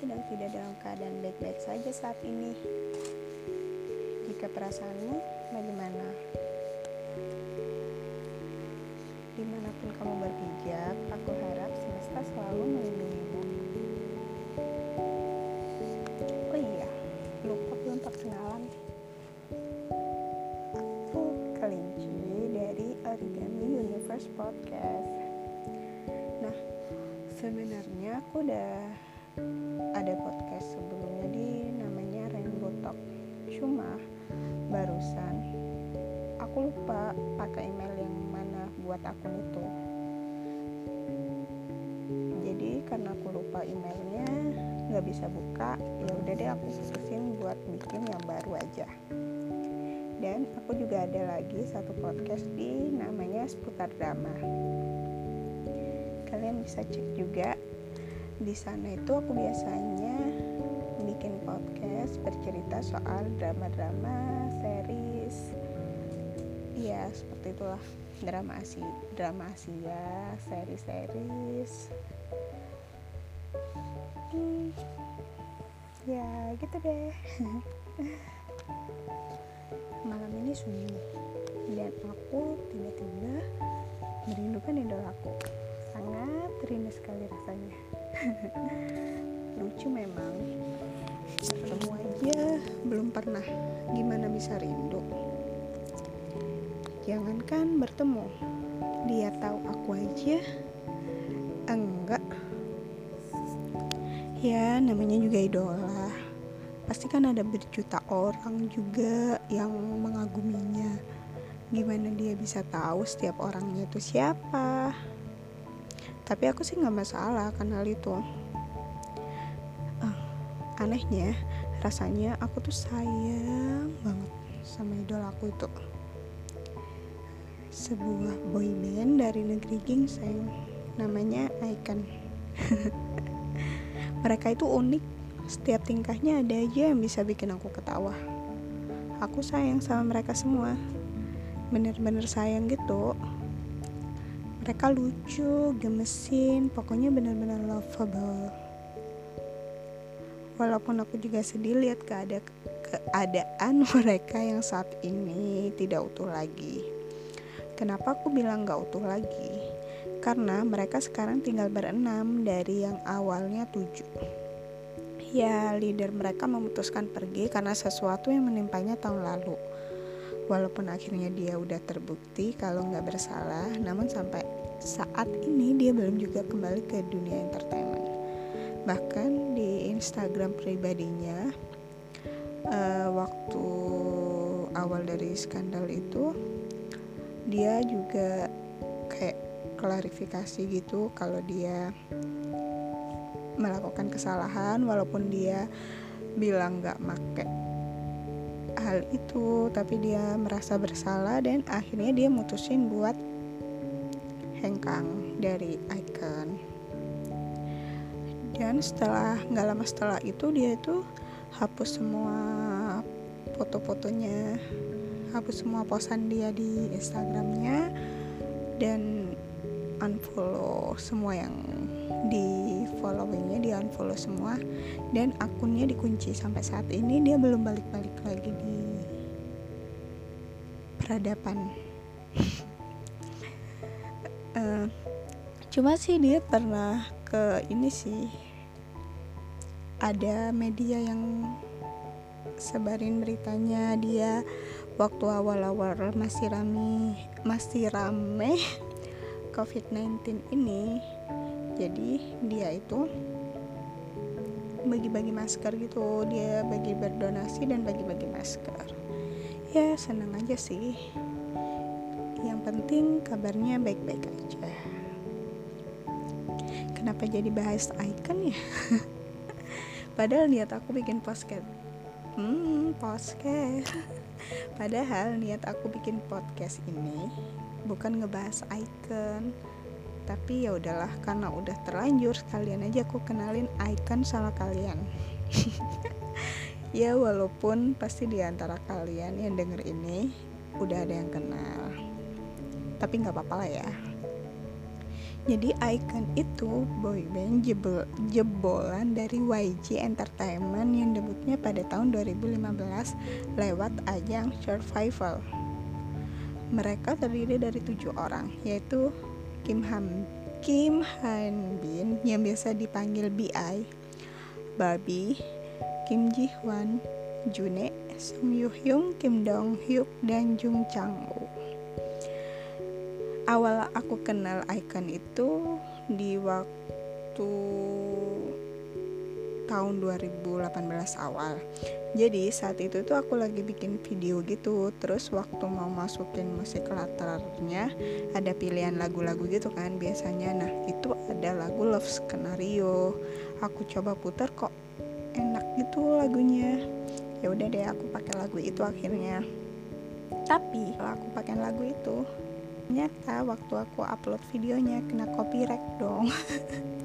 sedang tidak dalam keadaan baik-baik saja saat ini. Jika perasaanmu bagaimana? Di mana pun kamu berpijak, aku harap semesta selalu melindungimu. Oh iya, lupa belum perkenalan. Aku Kelinci dari Origami Universe Podcast. Nah, sebenarnya aku udah ada podcast sebelumnya di namanya Rainbow Talk. Cuma barusan aku lupa pakai email yang mana buat akun itu. Jadi karena aku lupa emailnya nggak bisa buka, ya udah deh aku putusin buat bikin yang baru aja. Dan aku juga ada lagi satu podcast di namanya seputar drama. Kalian bisa cek juga di sana itu aku biasanya bikin podcast bercerita soal drama-drama, series, ya seperti itulah drama Asia, drama Asia, series-series. Hmm, ya gitu deh. Malam ini sunyi dan aku tiba-tiba merindukan idolaku. Sangat rindu sekali rasanya. lucu memang. Ketemu aja belum pernah. Gimana bisa rindu? Jangankan bertemu. Dia tahu aku aja? Enggak. Ya namanya juga idola. Pasti kan ada berjuta orang juga yang mengaguminya. Gimana dia bisa tahu setiap orangnya itu siapa tapi aku sih nggak masalah kenal itu. Uh, anehnya rasanya aku tuh sayang banget sama idola aku itu. Sebuah boy band dari negeri gingseng namanya Icon. Mereka itu unik. Setiap tingkahnya ada aja yang bisa bikin aku ketawa. Aku sayang sama mereka semua. Bener-bener sayang gitu mereka lucu, gemesin, pokoknya benar-benar lovable. Walaupun aku juga sedih lihat keada keadaan mereka yang saat ini tidak utuh lagi. Kenapa aku bilang gak utuh lagi? Karena mereka sekarang tinggal berenam dari yang awalnya tujuh. Ya, leader mereka memutuskan pergi karena sesuatu yang menimpanya tahun lalu walaupun akhirnya dia udah terbukti kalau nggak bersalah namun sampai saat ini dia belum juga kembali ke dunia entertainment. Bahkan di Instagram pribadinya uh, waktu awal dari skandal itu dia juga kayak klarifikasi gitu kalau dia melakukan kesalahan walaupun dia bilang nggak make hal itu tapi dia merasa bersalah dan akhirnya dia mutusin buat hengkang dari icon. Dan setelah nggak lama setelah itu dia itu hapus semua foto-fotonya hapus semua posan dia di instagramnya dan unfollow semua yang di followingnya di unfollow semua. Dan akunnya dikunci. Sampai saat ini dia belum balik-balik lagi di peradaban uh, cuma sih dia pernah ke ini sih. Ada media yang sebarin beritanya dia waktu awal-awal masih rame masih rame COVID-19 ini. Jadi dia itu bagi-bagi masker gitu. Dia bagi berdonasi dan bagi-bagi masker ya senang aja sih. Yang penting kabarnya baik-baik aja. Kenapa jadi bahas icon ya? Padahal niat aku bikin podcast. Hmm podcast. Padahal niat aku bikin podcast ini bukan ngebahas icon. Tapi ya udahlah karena udah terlanjur sekalian aja aku kenalin icon sama kalian ya walaupun pasti di antara kalian yang denger ini udah ada yang kenal tapi nggak apa-apa lah ya jadi Icon itu boyband jebol, jebolan dari YG Entertainment yang debutnya pada tahun 2015 lewat ajang Survival. Mereka terdiri dari tujuh orang, yaitu Kim Han Kim Han Bin yang biasa dipanggil BI, Barbie, Kim Ji Hwan, June, Song Yoo Hyung, Kim Dong Hyuk, dan Jung Chang Woo. Awal aku kenal icon itu di waktu tahun 2018 awal. Jadi saat itu tuh aku lagi bikin video gitu. Terus waktu mau masukin musik latarnya ada pilihan lagu-lagu gitu kan biasanya. Nah itu ada lagu Love Scenario. Aku coba putar kok enak gitu lagunya. Ya udah deh aku pakai lagu itu akhirnya. Tapi kalau aku pakai lagu itu ternyata waktu aku upload videonya kena copyright dong.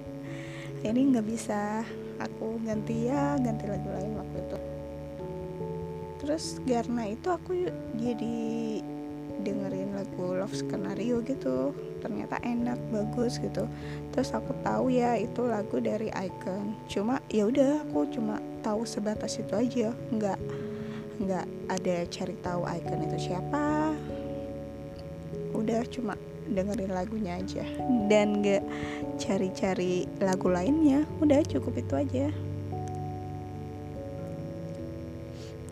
Jadi nggak bisa aku ganti ya ganti lagu lain waktu itu. Terus karena itu aku jadi dengerin lagu Love Scenario gitu ternyata enak bagus gitu. Terus aku tahu ya itu lagu dari Icon. Cuma ya udah aku cuma tahu sebatas itu aja. Nggak nggak ada cari tahu Icon itu siapa. Udah cuma dengerin lagunya aja. Dan gak cari-cari lagu lainnya. Udah cukup itu aja.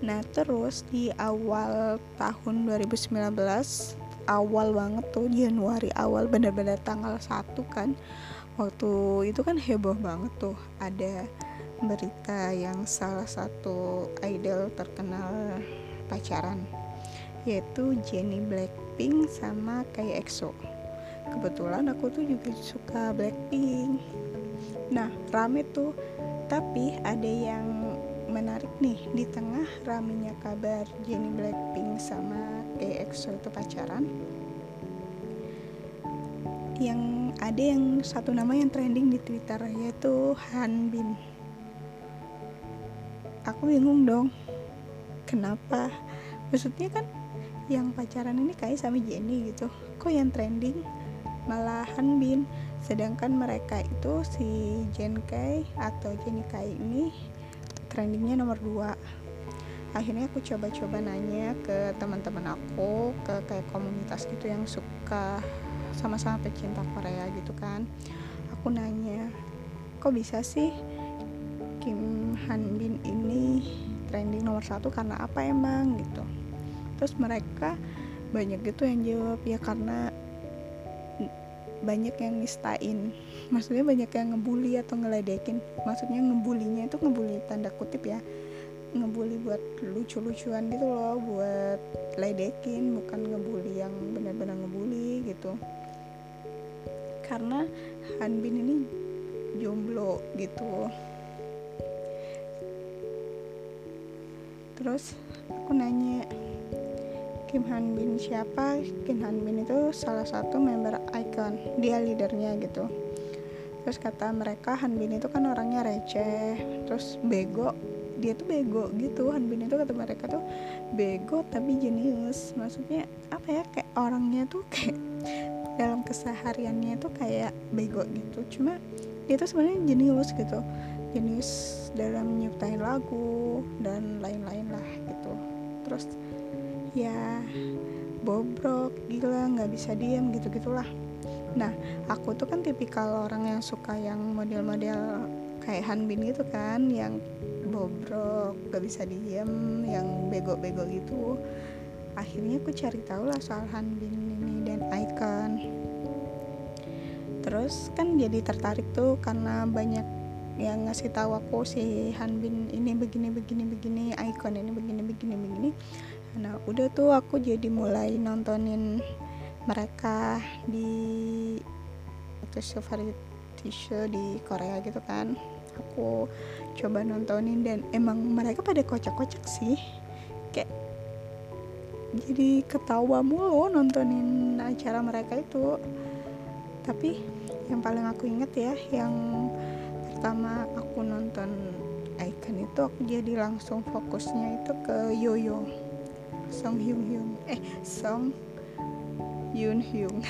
Nah terus di awal tahun 2019 awal banget tuh Januari awal bener-bener tanggal 1 kan. Waktu itu kan heboh banget tuh ada berita yang salah satu idol terkenal pacaran yaitu Jennie Blackpink sama kayak EXO. Kebetulan aku tuh juga suka Blackpink. Nah rame tuh tapi ada yang menarik nih. Di tengah ramenya kabar Jennie Blackpink sama EXO itu pacaran yang ada yang satu nama yang trending di Twitter yaitu Hanbin aku bingung dong kenapa? Maksudnya kan yang pacaran ini kayak sama Jenny gitu. Kok yang trending malahan Bin? Sedangkan mereka itu si Jen Kai atau Jenny Kai ini trendingnya nomor 2 akhirnya aku coba-coba nanya ke teman-teman aku ke kayak komunitas gitu yang suka sama-sama pecinta Korea gitu kan. Aku nanya kok bisa sih Kim Han Bin ini trending nomor satu karena apa emang? Gitu. Terus mereka banyak gitu yang jawab ya karena banyak yang nistain maksudnya banyak yang ngebully atau ngeledekin. Maksudnya ngebulinya itu ngebully tanda kutip ya. Ngebully buat lucu-lucuan gitu loh buat ledekin bukan ngebully yang benar-benar ngebully gitu. Karena Hanbin ini jomblo gitu. Terus aku nanya Kim Han Bin siapa? Kim Han Bin itu salah satu member Icon dia leadernya gitu. Terus kata mereka Han Bin itu kan orangnya receh terus bego dia tuh bego gitu. Han Bin itu kata mereka tuh bego tapi jenius. Maksudnya apa ya kayak orangnya tuh kayak dalam kesehariannya tuh kayak bego gitu. Cuma dia tuh sebenarnya jenius gitu. Jenius dalam nyiptain lagu dan lain-lain lah gitu. Terus ya bobrok gila nggak bisa diem gitu gitulah nah aku tuh kan tipikal orang yang suka yang model-model kayak Hanbin gitu kan yang bobrok gak bisa diem yang bego-bego gitu. Akhirnya aku cari tahu lah soal Hanbin ini dan Icon. Terus kan jadi tertarik tuh karena banyak yang ngasih tahu aku si Hanbin ini begini begini begini Icon ini begini begini begini nah udah tuh aku jadi mulai nontonin mereka di show variety show di Korea gitu kan. Aku coba nontonin dan emang mereka pada kocak-kocak sih. Kayak jadi ketawa mulu nontonin acara mereka itu. Tapi yang paling aku inget ya yang pertama aku nonton Icon itu aku jadi langsung fokusnya itu ke Yoyo Song Hyun Hyun. Eh Song Yun Hyun.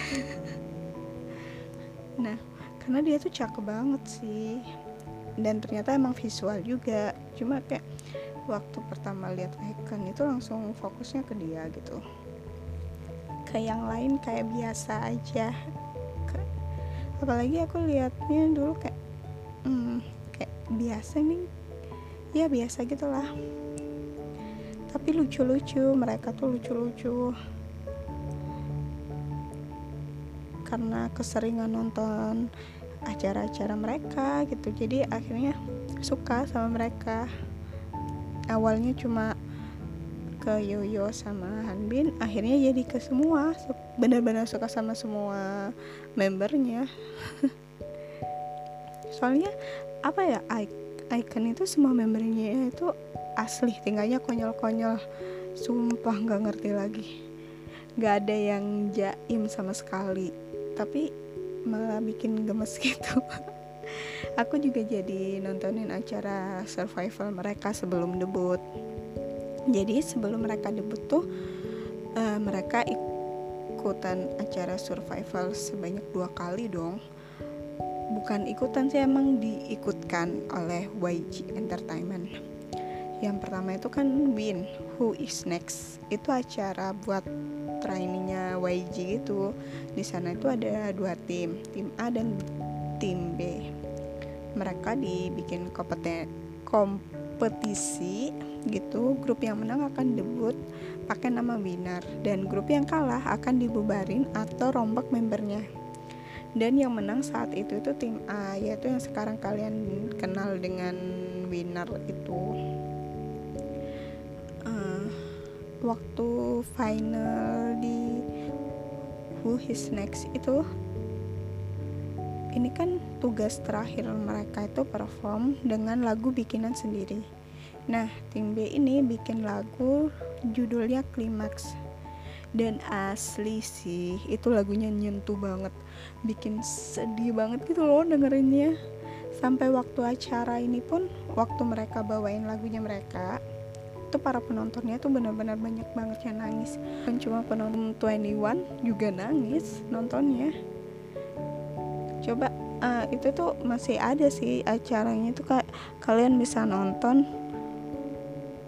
Nah karena dia tuh cakep banget sih. Dan ternyata emang visual juga. Cuma kayak waktu pertama lihat icon itu langsung fokusnya ke dia gitu. Ke yang lain kayak biasa aja. Apalagi aku liatnya dulu kayak hmm, kayak biasa nih. Ya biasa gitulah lucu-lucu mereka tuh lucu-lucu. Karena keseringan nonton acara-acara mereka gitu. Jadi akhirnya suka sama mereka. Awalnya cuma ke Yoyo sama Hanbin akhirnya jadi ke semua. Benar-benar suka sama semua membernya. Soalnya apa ya icon itu semua membernya itu asli tinggalnya konyol-konyol. Sumpah nggak ngerti lagi. Nggak ada yang jaim sama sekali. Tapi malah bikin gemes gitu. Aku juga jadi nontonin acara survival mereka sebelum debut. Jadi sebelum mereka debut tuh uh, mereka ikutan acara survival sebanyak dua kali dong. Bukan ikutan sih emang diikutkan oleh YG Entertainment yang pertama itu kan Win Who is Next? Itu acara buat trainingnya YG gitu. Di sana itu ada dua tim tim A dan tim B. Mereka dibikin kompeten kompetisi gitu. Grup yang menang akan debut pakai nama winner. Dan grup yang kalah akan dibubarin atau rombak membernya. Dan yang menang saat itu itu tim A yaitu yang sekarang kalian kenal dengan winner itu waktu final di Who Is Next itu ini kan tugas terakhir mereka itu perform dengan lagu bikinan sendiri. Nah tim B ini bikin lagu judulnya Climax. Dan asli sih itu lagunya nyentuh banget. Bikin sedih banget gitu loh dengerinnya. Sampai waktu acara ini pun waktu mereka bawain lagunya mereka itu para penontonnya tuh benar-benar banyak banget yang nangis. Kan cuma penonton 21 juga nangis nontonnya. Coba uh, itu tuh masih ada sih acaranya tuh kayak kalian bisa nonton.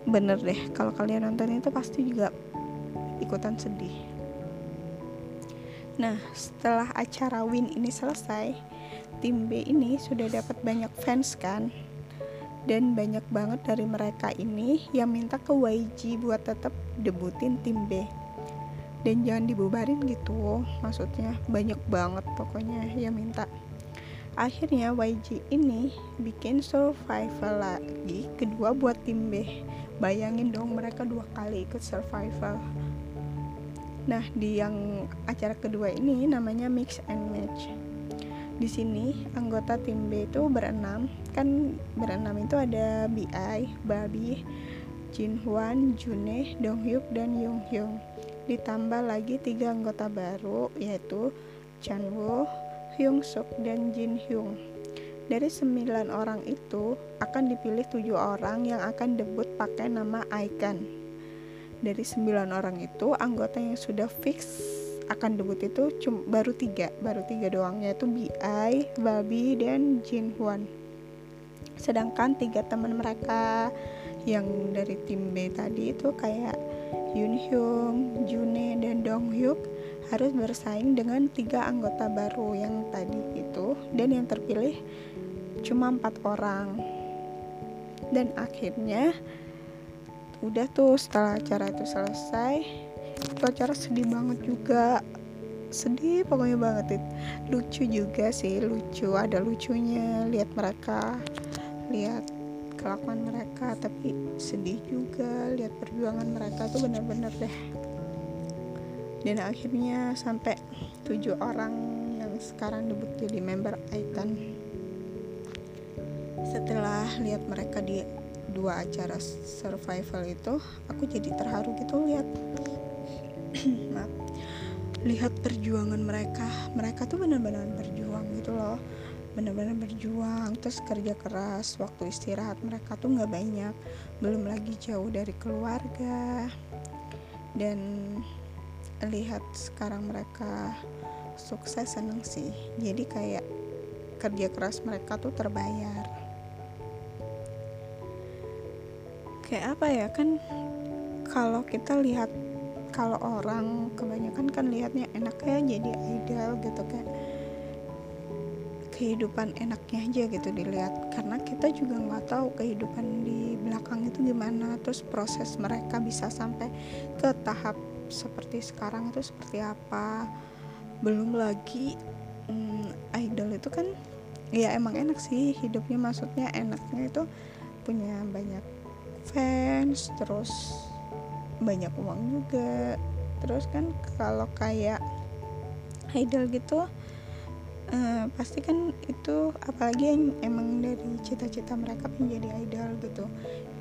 Bener deh kalau kalian nonton itu pasti juga ikutan sedih. Nah setelah acara win ini selesai tim B ini sudah dapat banyak fans kan dan banyak banget dari mereka ini yang minta ke YG buat tetap debutin tim B. Dan jangan dibubarin gitu maksudnya banyak banget pokoknya yang minta. Akhirnya YG ini bikin survival lagi kedua buat tim B. Bayangin dong mereka dua kali ikut survival. Nah di yang acara kedua ini namanya mix and match di sini anggota tim B itu berenam. Kan berenam itu ada BI, Babi, Jin Hwan, June, Dong Hyuk dan Young Hyung ditambah lagi tiga anggota baru yaitu Chan Woo, Hyung Suk dan Jin Hyung dari sembilan orang itu akan dipilih tujuh orang yang akan debut pakai nama Icon dari sembilan orang itu anggota yang sudah fix akan debut itu cuma baru tiga baru tiga doang yaitu BI, Babi dan Jin Hwan sedangkan tiga teman mereka yang dari tim B tadi itu kayak Yoon Hyung, June dan Dong Hyuk harus bersaing dengan tiga anggota baru yang tadi itu. Dan yang terpilih cuma empat orang. Dan akhirnya udah tuh setelah acara itu selesai acara sedih banget juga. Sedih pokoknya banget itu lucu juga sih lucu ada lucunya. Lihat mereka lihat kelakuan mereka tapi sedih juga. Lihat perjuangan mereka tuh bener-bener deh. Dan akhirnya sampai tujuh orang yang sekarang debut jadi member Icon setelah lihat mereka di dua acara survival itu aku jadi terharu gitu lihat lihat perjuangan mereka. Mereka tuh benar-benar berjuang gitu loh. Benar-benar berjuang terus kerja keras waktu istirahat mereka tuh nggak banyak. Belum lagi jauh dari keluarga. Dan lihat sekarang mereka sukses seneng sih. Jadi kayak kerja keras mereka tuh terbayar. Kayak apa ya kan kalau kita lihat kalau orang kebanyakan kan lihatnya enaknya jadi idol gitu kan kehidupan enaknya aja gitu dilihat. Karena kita juga nggak tahu kehidupan di belakang itu gimana terus proses mereka bisa sampai ke tahap seperti sekarang itu seperti apa. Belum lagi hmm, idol itu kan ya emang enak sih hidupnya maksudnya enaknya itu punya banyak fans terus banyak uang juga. Terus kan kalau kayak idol gitu uh, pasti kan itu apalagi yang emang dari cita-cita mereka menjadi idol gitu.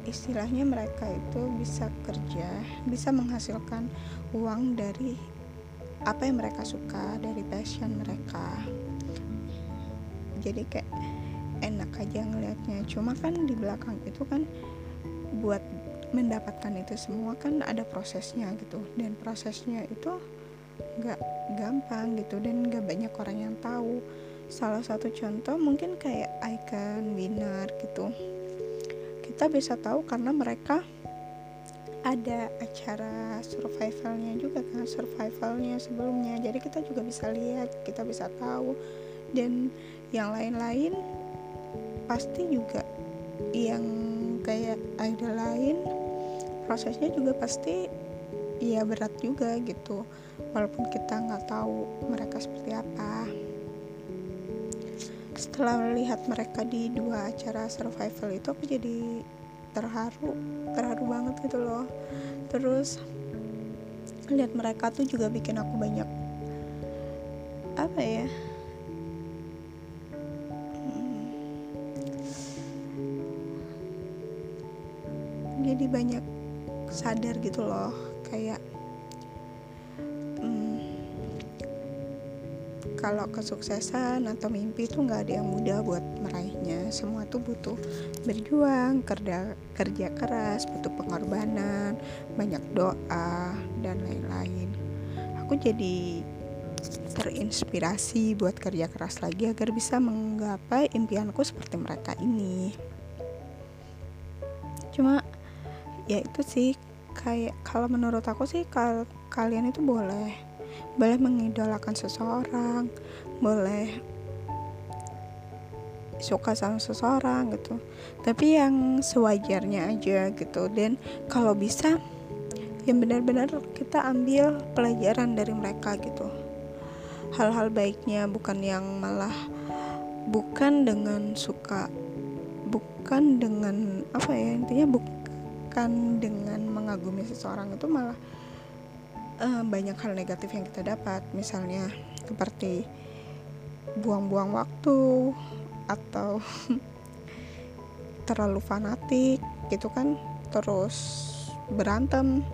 Istilahnya mereka itu bisa kerja bisa menghasilkan uang dari apa yang mereka suka dari passion mereka. Jadi kayak enak aja ngelihatnya cuma kan di belakang itu kan buat mendapatkan itu semua kan ada prosesnya gitu. Dan prosesnya itu nggak gampang gitu dan nggak banyak orang yang tahu. Salah satu contoh mungkin kayak icon winner gitu. Kita bisa tahu karena mereka ada acara survivalnya juga kan survivalnya sebelumnya. Jadi kita juga bisa lihat kita bisa tahu. Dan yang lain-lain pasti juga yang kayak idol lain prosesnya juga pasti ya berat juga gitu. Walaupun kita nggak tahu mereka seperti apa. Setelah melihat mereka di dua acara survival itu aku jadi terharu terharu banget gitu loh. Terus lihat mereka tuh juga bikin aku banyak apa ya? Hmm, jadi banyak sadar gitu loh kayak kalau kesuksesan atau mimpi itu nggak ada yang mudah buat meraihnya. Semua tuh butuh berjuang kerja kerja keras butuh pengorbanan banyak doa dan lain-lain. Aku jadi terinspirasi buat kerja keras lagi agar bisa menggapai impianku seperti mereka ini ya itu sih. Kayak kalau menurut aku sih kalau kalian itu boleh. Boleh mengidolakan seseorang boleh suka sama seseorang gitu. Tapi yang sewajarnya aja gitu. Dan kalau bisa yang benar-benar kita ambil pelajaran dari mereka gitu. Hal-hal baiknya bukan yang malah bukan dengan suka bukan dengan apa ya intinya bukan dengan mengagumi seseorang itu malah uh, banyak hal negatif yang kita dapat. Misalnya seperti buang-buang waktu atau terlalu fanatik gitu kan terus berantem.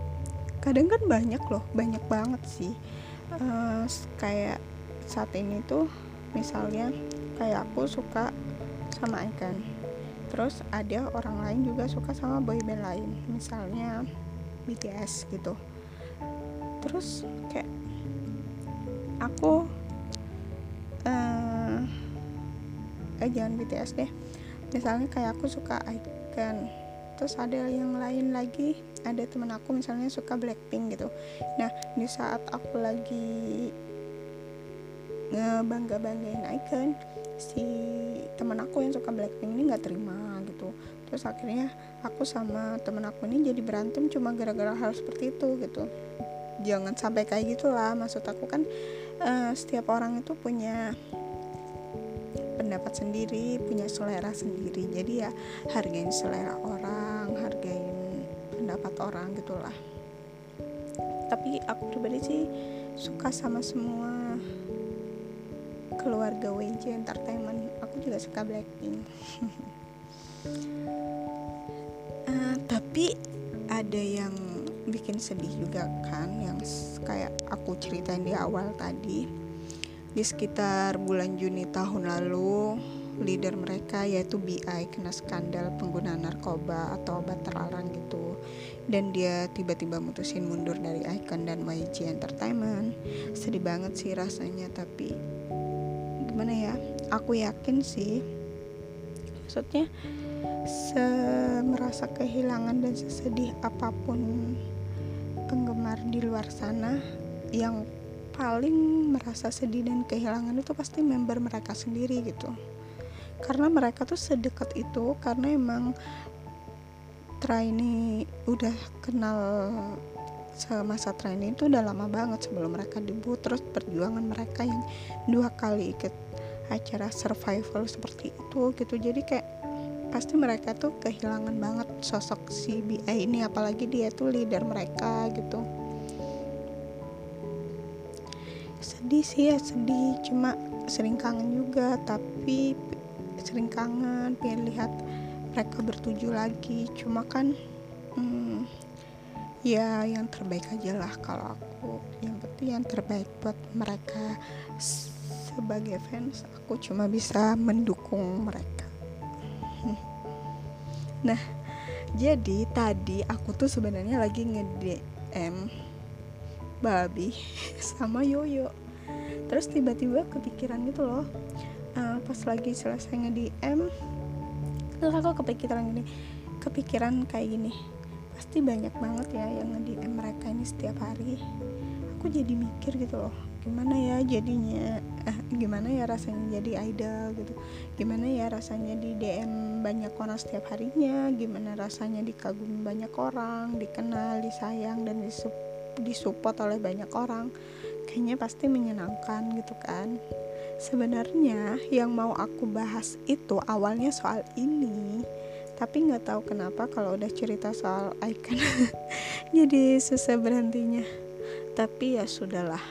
Kadang kan banyak loh banyak banget sih. Uh, kayak saat ini tuh misalnya kayak aku suka sama Icon terus ada orang lain juga suka sama boyband lain misalnya BTS gitu. Terus kayak aku uh, eh jangan BTS deh. Misalnya kayak aku suka Icon terus ada yang lain lagi ada temen aku misalnya suka Blackpink gitu. Nah di saat aku lagi ngebangga banggain Icon si temen aku yang suka Blackpink ini nggak terima gitu. Terus akhirnya aku sama temen aku ini jadi berantem cuma gara-gara hal seperti itu gitu. Jangan sampai kayak gitulah maksud aku kan uh, setiap orang itu punya pendapat sendiri punya selera sendiri. Jadi ya hargain selera orang hargain pendapat orang gitulah. Tapi aku pribadi sih suka sama semua keluarga WJ Entertainment. Aku juga suka Blackpink. Uh, tapi ada yang bikin sedih juga kan yang kayak aku ceritain di awal tadi. Di sekitar bulan Juni tahun lalu leader mereka yaitu BI kena skandal pengguna narkoba atau obat terlarang gitu. Dan dia tiba-tiba mutusin mundur dari Icon dan YG Entertainment. Sedih banget sih rasanya tapi gimana ya? Aku yakin sih. Maksudnya se merasa kehilangan dan sesedih apa pun penggemar di luar sana yang paling merasa sedih dan kehilangan itu pasti member mereka sendiri gitu. Karena mereka tuh sedekat itu karena emang trainee udah kenal semasa training itu udah lama banget sebelum mereka debut. Terus perjuangan mereka yang dua kali ikut acara survival seperti itu gitu. Jadi kayak pasti mereka tuh kehilangan banget sosok si BI ini. Apalagi dia tuh leader mereka gitu. Sedih sih ya sedih. Cuma sering kangen juga. Tapi sering kangen pengen lihat mereka bertuju lagi. Cuma kan hmm, ya yang terbaik aja lah kalau aku. Yang penting yang terbaik buat mereka. Sebagai fans aku cuma bisa mendukung mereka. Nah jadi tadi aku tuh sebenarnya lagi nge DM babi sama Yoyo. Terus tiba-tiba kepikiran gitu loh. Uh, pas lagi selesai nge DM terus aku kepikiran gini kepikiran kayak gini pasti banyak banget ya yang nge DM mereka ini setiap hari. Aku jadi mikir gitu loh gimana ya jadinya eh, gimana ya rasanya jadi idol gitu. Gimana ya rasanya di DM banyak orang setiap harinya gimana rasanya dikagumi banyak orang dikenal disayang dan disupport oleh banyak orang. Kayaknya pasti menyenangkan gitu kan. Sebenarnya yang mau aku bahas itu awalnya soal ini tapi nggak tahu kenapa kalau udah cerita soal icon jadi susah berhentinya. Tapi ya sudahlah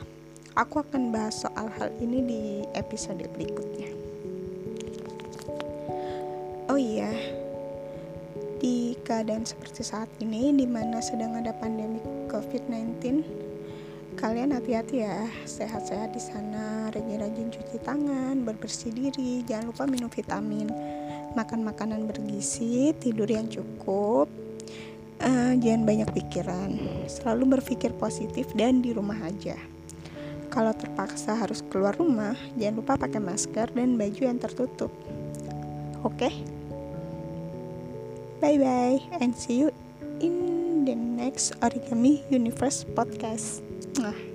aku akan bahas soal hal ini di episode berikutnya. Oh iya di keadaan seperti saat ini di mana sedang ada pandemi COVID-19 kalian hati-hati ya sehat-sehat di sana rajin-rajin cuci tangan berbersih diri jangan lupa minum vitamin makan makanan bergizi tidur yang cukup uh, jangan banyak pikiran selalu berpikir positif dan di rumah aja kalau terpaksa harus keluar rumah jangan lupa pakai masker dan baju yang tertutup oke okay? bye bye and see you in the next origami universe podcast 啊。